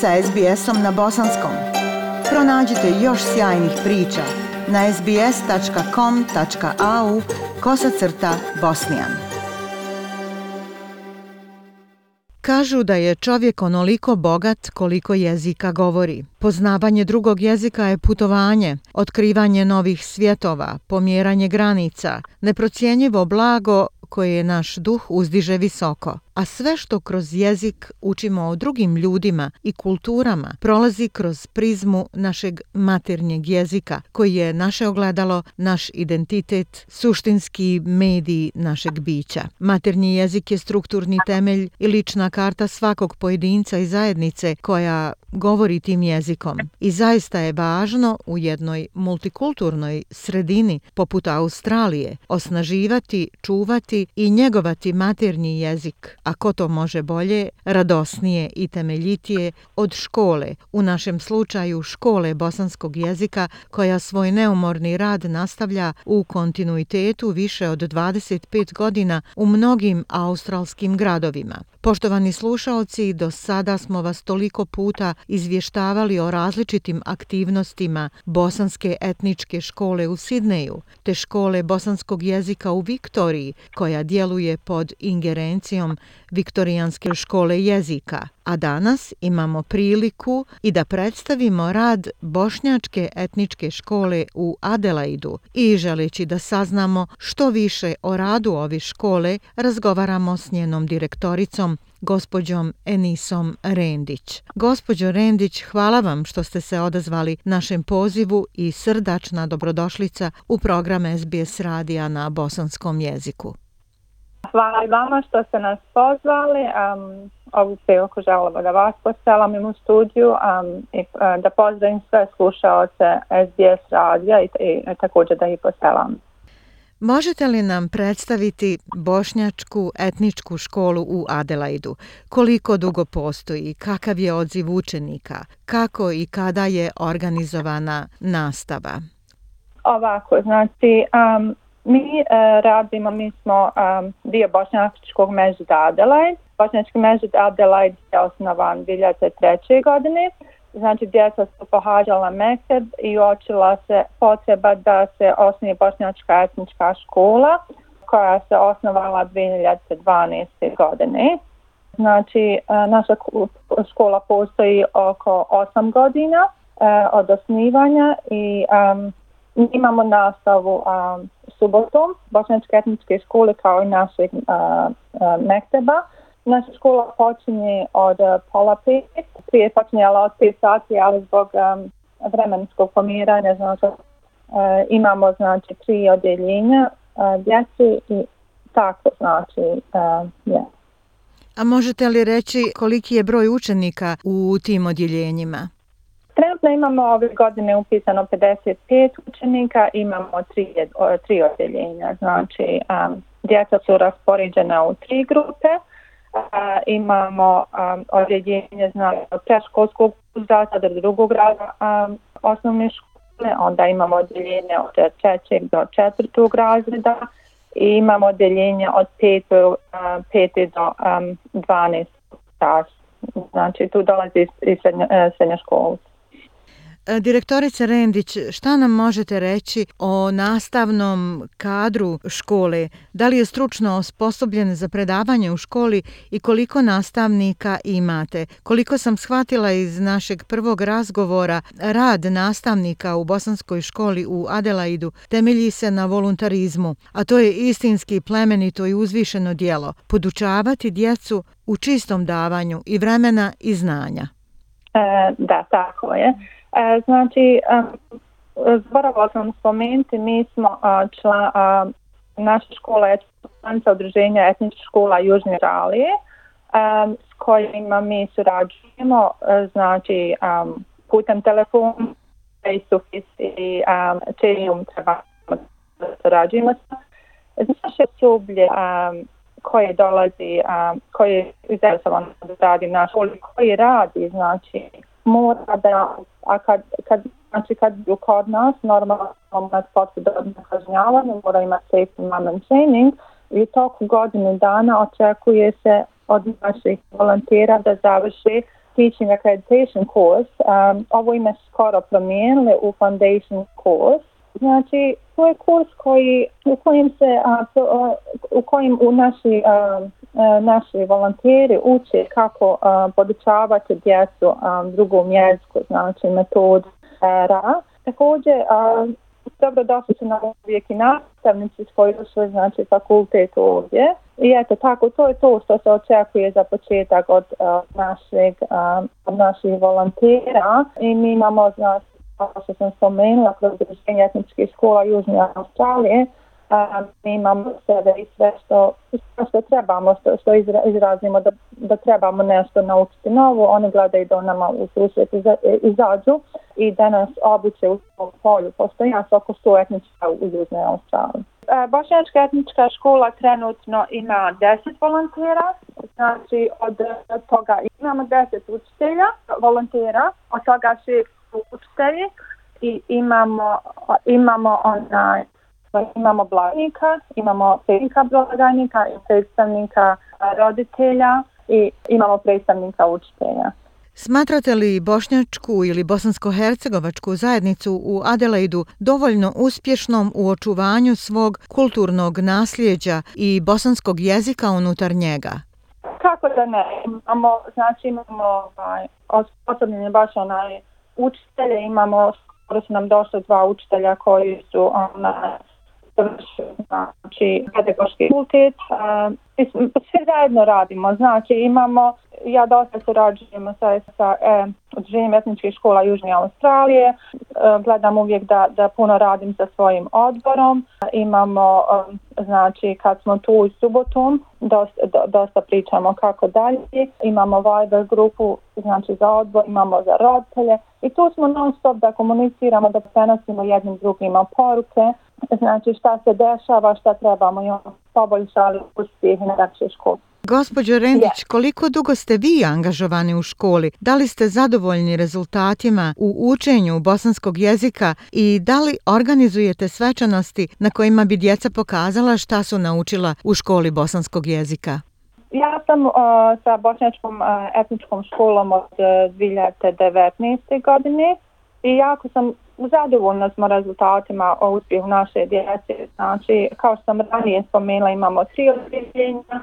sa SBS-om na bosanskom. Pronađite još sjajnih priča na sbs.com.au kosacrta bosnijan. Kažu da je čovjek onoliko bogat koliko jezika govori. Poznavanje drugog jezika je putovanje, otkrivanje novih svjetova, pomjeranje granica, neprocijenjivo blago koje je naš duh uzdiže visoko a sve što kroz jezik učimo o drugim ljudima i kulturama prolazi kroz prizmu našeg maternjeg jezika, koji je naše ogledalo, naš identitet, suštinski mediji našeg bića. Maternji jezik je strukturni temelj i lična karta svakog pojedinca i zajednice koja govori tim jezikom. I zaista je važno u jednoj multikulturnoj sredini poput Australije osnaživati, čuvati i njegovati maternji jezik a ko to može bolje, radosnije i temeljitije od škole, u našem slučaju škole bosanskog jezika koja svoj neumorni rad nastavlja u kontinuitetu više od 25 godina u mnogim australskim gradovima. Poštovani slušalci, do sada smo vas toliko puta izvještavali o različitim aktivnostima Bosanske etničke škole u Sidneju, te škole bosanskog jezika u Viktoriji, koja djeluje pod ingerencijom Viktorijanske škole jezika. A danas imamo priliku i da predstavimo rad Bošnjačke etničke škole u Adelaidu i želeći da saznamo što više o radu ove škole, razgovaramo s njenom direktoricom, gospođom Enisom Rendić. Gospođo Rendić, hvala vam što ste se odazvali našem pozivu i srdačna dobrodošlica u program SBS radija na bosanskom jeziku. Hvala i vama što ste nas pozvali. Um, ovu priliku želimo da vas poselam u studiju um, i uh, da pozdravim sve slušalce SBS radija i, i, i također da ih poselam. Možete li nam predstaviti bošnjačku etničku školu u Adelaidu? Koliko dugo postoji? Kakav je odziv učenika? Kako i kada je organizovana nastava? Ovako, znači, um, mi uh, radimo, mi smo um, dio bošnjačkog mežda Adelaide. Bošnjački mežda Adelaide je osnovan 2003. godine. Znači, djeca su pohađala Mekteb i očila se potreba da se osnije bošnjačka etnička škola koja se osnovala 2012. godine. Znači, e, naša škola postoji oko 8 godina e, od osnivanja i um, imamo nastavu um, subotom Bošnjačke etničke škole kao i našeg uh, uh, mekteba. Naša škola počinje od uh, pola pet, prije počinjala od pet sati, ali zbog um, vremenskog pomiranja, znači, uh, imamo znači tri odjeljenja uh, djeci i tako znači, uh, yeah. A možete li reći koliki je broj učenika u tim odjeljenjima? Trenutno imamo ove godine upisano 55 učenika, imamo tri, tri odjeljenja, znači um, djeca su raspoređena u tri grupe, a, imamo a, odjeljenje znači, preškolskog uzrasta do drugog grada a, osnovne škole, onda imamo odjeljenje od trećeg do četvrtog razreda i imamo odjeljenje od pete, a, pete do um, 12 stas. Znači tu dolazi iz srednja, srednja e, škola. E, direktorice Rendić, šta nam možete reći o nastavnom kadru škole? Da li je stručno osposobljen za predavanje u školi i koliko nastavnika imate? Koliko sam shvatila iz našeg prvog razgovora, rad nastavnika u bosanskoj školi u Adelaidu temelji se na voluntarizmu, a to je istinski plemenito i uzvišeno dijelo, podučavati djecu u čistom davanju i vremena i znanja. E, da, tako je. E, znači, zaboravila sam spomenuti, mi smo čla, a, naša škola je članica udruženja etnička škola Južne um s kojima mi surađujemo, e, znači um, putem telefona, face-to-face i um, čerijum treba surađujemo sa. Naše sublje um, koje dolazi, um, koje je zajedno da radi na školi, koji radi, znači mora da, a kad, kad, znači kad je kod nas, normalno imati potrebno kažnjavanje, mora imati safe moment training i toku godine dana očekuje se od naših volontera da završi Teaching Accreditation course, um, ovo ime skoro promijenili u Foundation course. Znači, to je kurs koji, u kojem se, a, to, a, u kojem u naši, a, E, naši volonteri uče kako a, podučavati djecu a, drugom jeziku, znači metodu ra. Također, dobro došli su na uvijek i nastavnici s koji su znači fakultet ovdje. I eto tako, to je to što se očekuje za početak od uh, našeg, uh, od naših volontera i mi imamo, znači, kao što sam spomenula, kroz druženje etničkih škola Južne Australije, a, mi imamo sebe i sve što, što trebamo, što, što izrazimo da, da trebamo nešto naučiti novo, oni gledaju da nama u susret izađu i da nas obuče u tom polju. Postoji nas oko 100 etnička u Južnoj Australiji. E, Bošnjačka etnička škola trenutno ima 10 volontera, znači od toga imamo 10 učitelja, volontera, od toga 6 učitelji i imamo, imamo onaj imamo blagajnika, imamo predstavnika blagajnika i predstavnika roditelja i imamo predstavnika učitelja. Smatrate li bošnjačku ili bosansko-hercegovačku zajednicu u Adelaidu dovoljno uspješnom u očuvanju svog kulturnog nasljeđa i bosanskog jezika unutar njega? Kako da ne? Imamo, znači imamo ovaj, osposobljene baš onaj učitelje, imamo, skoro su nam došli dva učitelja koji su onaj, znači pedagoški fakultet. Mislim, sve zajedno radimo, znači imamo, ja dosta surađujemo sa, sa e, održenjem etničkih škola Južne Australije, e, gledam uvijek da, da puno radim sa svojim odborom, imamo, e, znači kad smo tu u subotom, dosta, dosta pričamo kako dalje, imamo Viber grupu, znači za odbor, imamo za roditelje i tu smo non stop da komuniciramo, da prenosimo jednim drugima poruke, znači šta se dešava, šta trebamo i ono poboljšali uspjeh na naše škole. Gospođo Rendić, yeah. koliko dugo ste vi angažovani u školi? Da li ste zadovoljni rezultatima u učenju bosanskog jezika i da li organizujete svečanosti na kojima bi djeca pokazala šta su naučila u školi bosanskog jezika? Ja sam uh, sa bošnjačkom uh, etničkom školom od uh, 2019. godine i jako sam zadovoljna smo rezultatima o uspjehu naše djece. Znači, kao što sam ranije spomenula, imamo tri odbiljenja.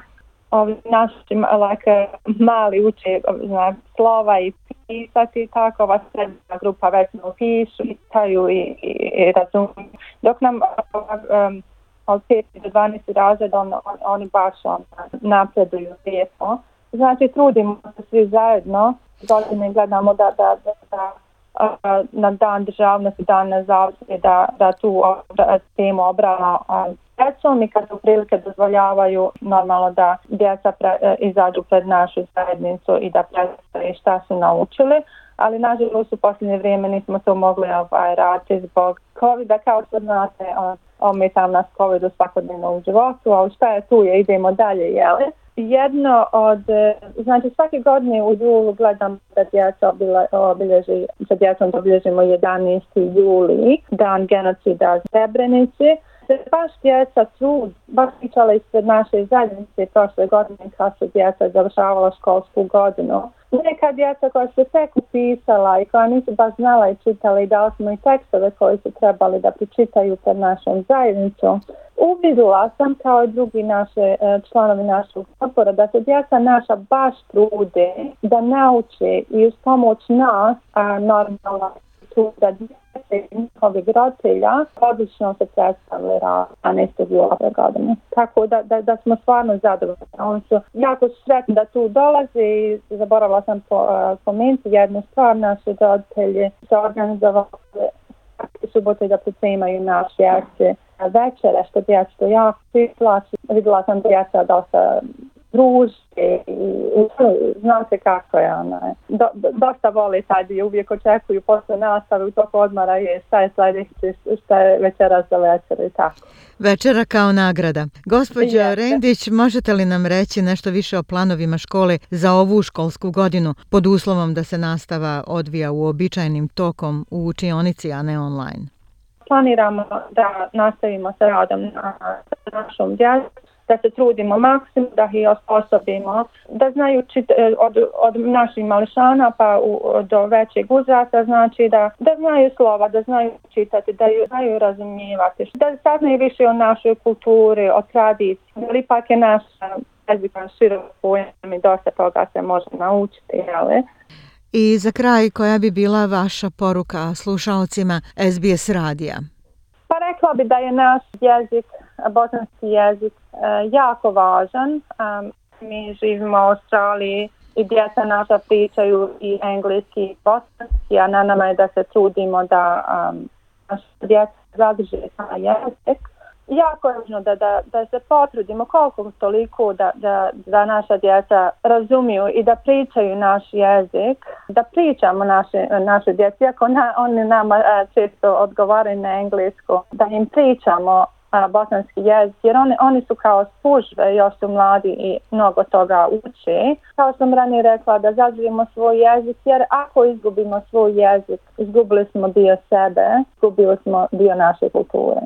Ovi naši like, mali uče znači, slova i pisati i tako. Ova srednja grupa već ne pišu i taju i, i, i razumiju. Dok nam um, od 5 do 12 razreda on, on, oni baš on, napreduju lijepo. Znači, trudimo se svi zajedno. Godine gledamo da, da, da, da na dan državnosti, dan nezavisnosti, da, da tu temu obrana djecom i kad su prilike dozvoljavaju normalno da djeca pre, e, izađu pred našu zajednicu i da predstavljaju šta su naučili. Ali nažalost u posljednje vrijeme nismo to mogli ovaj, raditi zbog COVID-a kao što znate, ometam nas COVID u svakodnevno u životu, ali šta je tu je, idemo dalje, jeli? Jedno od, e, znači svake godine u julu gledam da djeca obilježi, sa djecom obilježimo 11. juli, dan genocida Srebrenici. Se baš djeca trud, baš pričala ispred naše zajednice prošle godine kad su djeca završavala školsku godinu. Neka djeca koja su tek upisala i koja nisu baš znala i čitala i dali smo i tekstove koji su trebali da pričitaju pred našom zajednicom. Uvidila sam kao i drugi naše e, članovi našeg odbora da se djeca naša baš trude da nauče i uz pomoć nas a normalna da djece njihovih roditelja odlično se predstavili anesteziju ove godine. Tako da, da, da smo stvarno zadovoljni. Oni su jako sretni da tu dolaze i zaboravila sam po, e, uh, pomenuti jednu stvar. Naši roditelji se organizovali subote da pripremaju naše akcije večere što djeca to jako priplaći. Videla sam djeca dosta družke i znam se kako je ona. Do, do, dosta voli taj dio, uvijek očekuju posle nastave u toku odmara je šta je sljedeće, šta je večera za večer i tako. Večera kao nagrada. Gospođo Rendić, možete li nam reći nešto više o planovima škole za ovu školsku godinu pod uslovom da se nastava odvija u običajnim tokom u učionici, a ne online? Planiramo da nastavimo sa radom na našom djecom da se trudimo maksimum, da ih osposobimo, da znaju čit, e, od, od naših mališana pa u, do većeg uzrasta, znači da, da znaju slova, da znaju čitati, da ju, znaju razumijevati, da saznaju više o našoj kulturi, o tradiciji, ali ipak je naš jezik širok pojem i dosta toga se može naučiti, jel? I za kraj, koja bi bila vaša poruka slušalcima SBS radija? Pa rekla bi da je naš jezik, bosanski jezik, e, jako važan. E, mi živimo u Australiji i djeca naša pričaju i engleski i bosanski, a na nama je da se trudimo da um, naša djeca zadrže taj jezik jako je važno da, da, da se potrudimo koliko toliko da, da, da naša djeca razumiju i da pričaju naš jezik, da pričamo naše, naše djeci, ako na, oni nama a, često odgovaraju na englesku, da im pričamo a, bosanski jezik, jer oni, oni su kao spužve, još su mladi i mnogo toga uče. Kao sam ranije rekla, da zaživimo svoj jezik, jer ako izgubimo svoj jezik, izgubili smo dio sebe, izgubili smo dio naše kulture.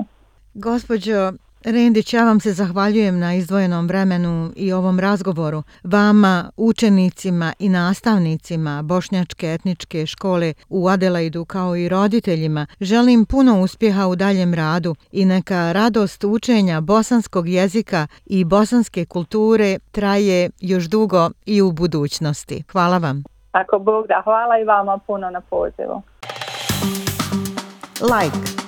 Gospođo Rendić, ja vam se zahvaljujem na izdvojenom vremenu i ovom razgovoru. Vama, učenicima i nastavnicima Bošnjačke etničke škole u Adelaidu kao i roditeljima želim puno uspjeha u daljem radu i neka radost učenja bosanskog jezika i bosanske kulture traje još dugo i u budućnosti. Hvala vam. Ako Bog da, hvala i vama puno na pozivu. Like,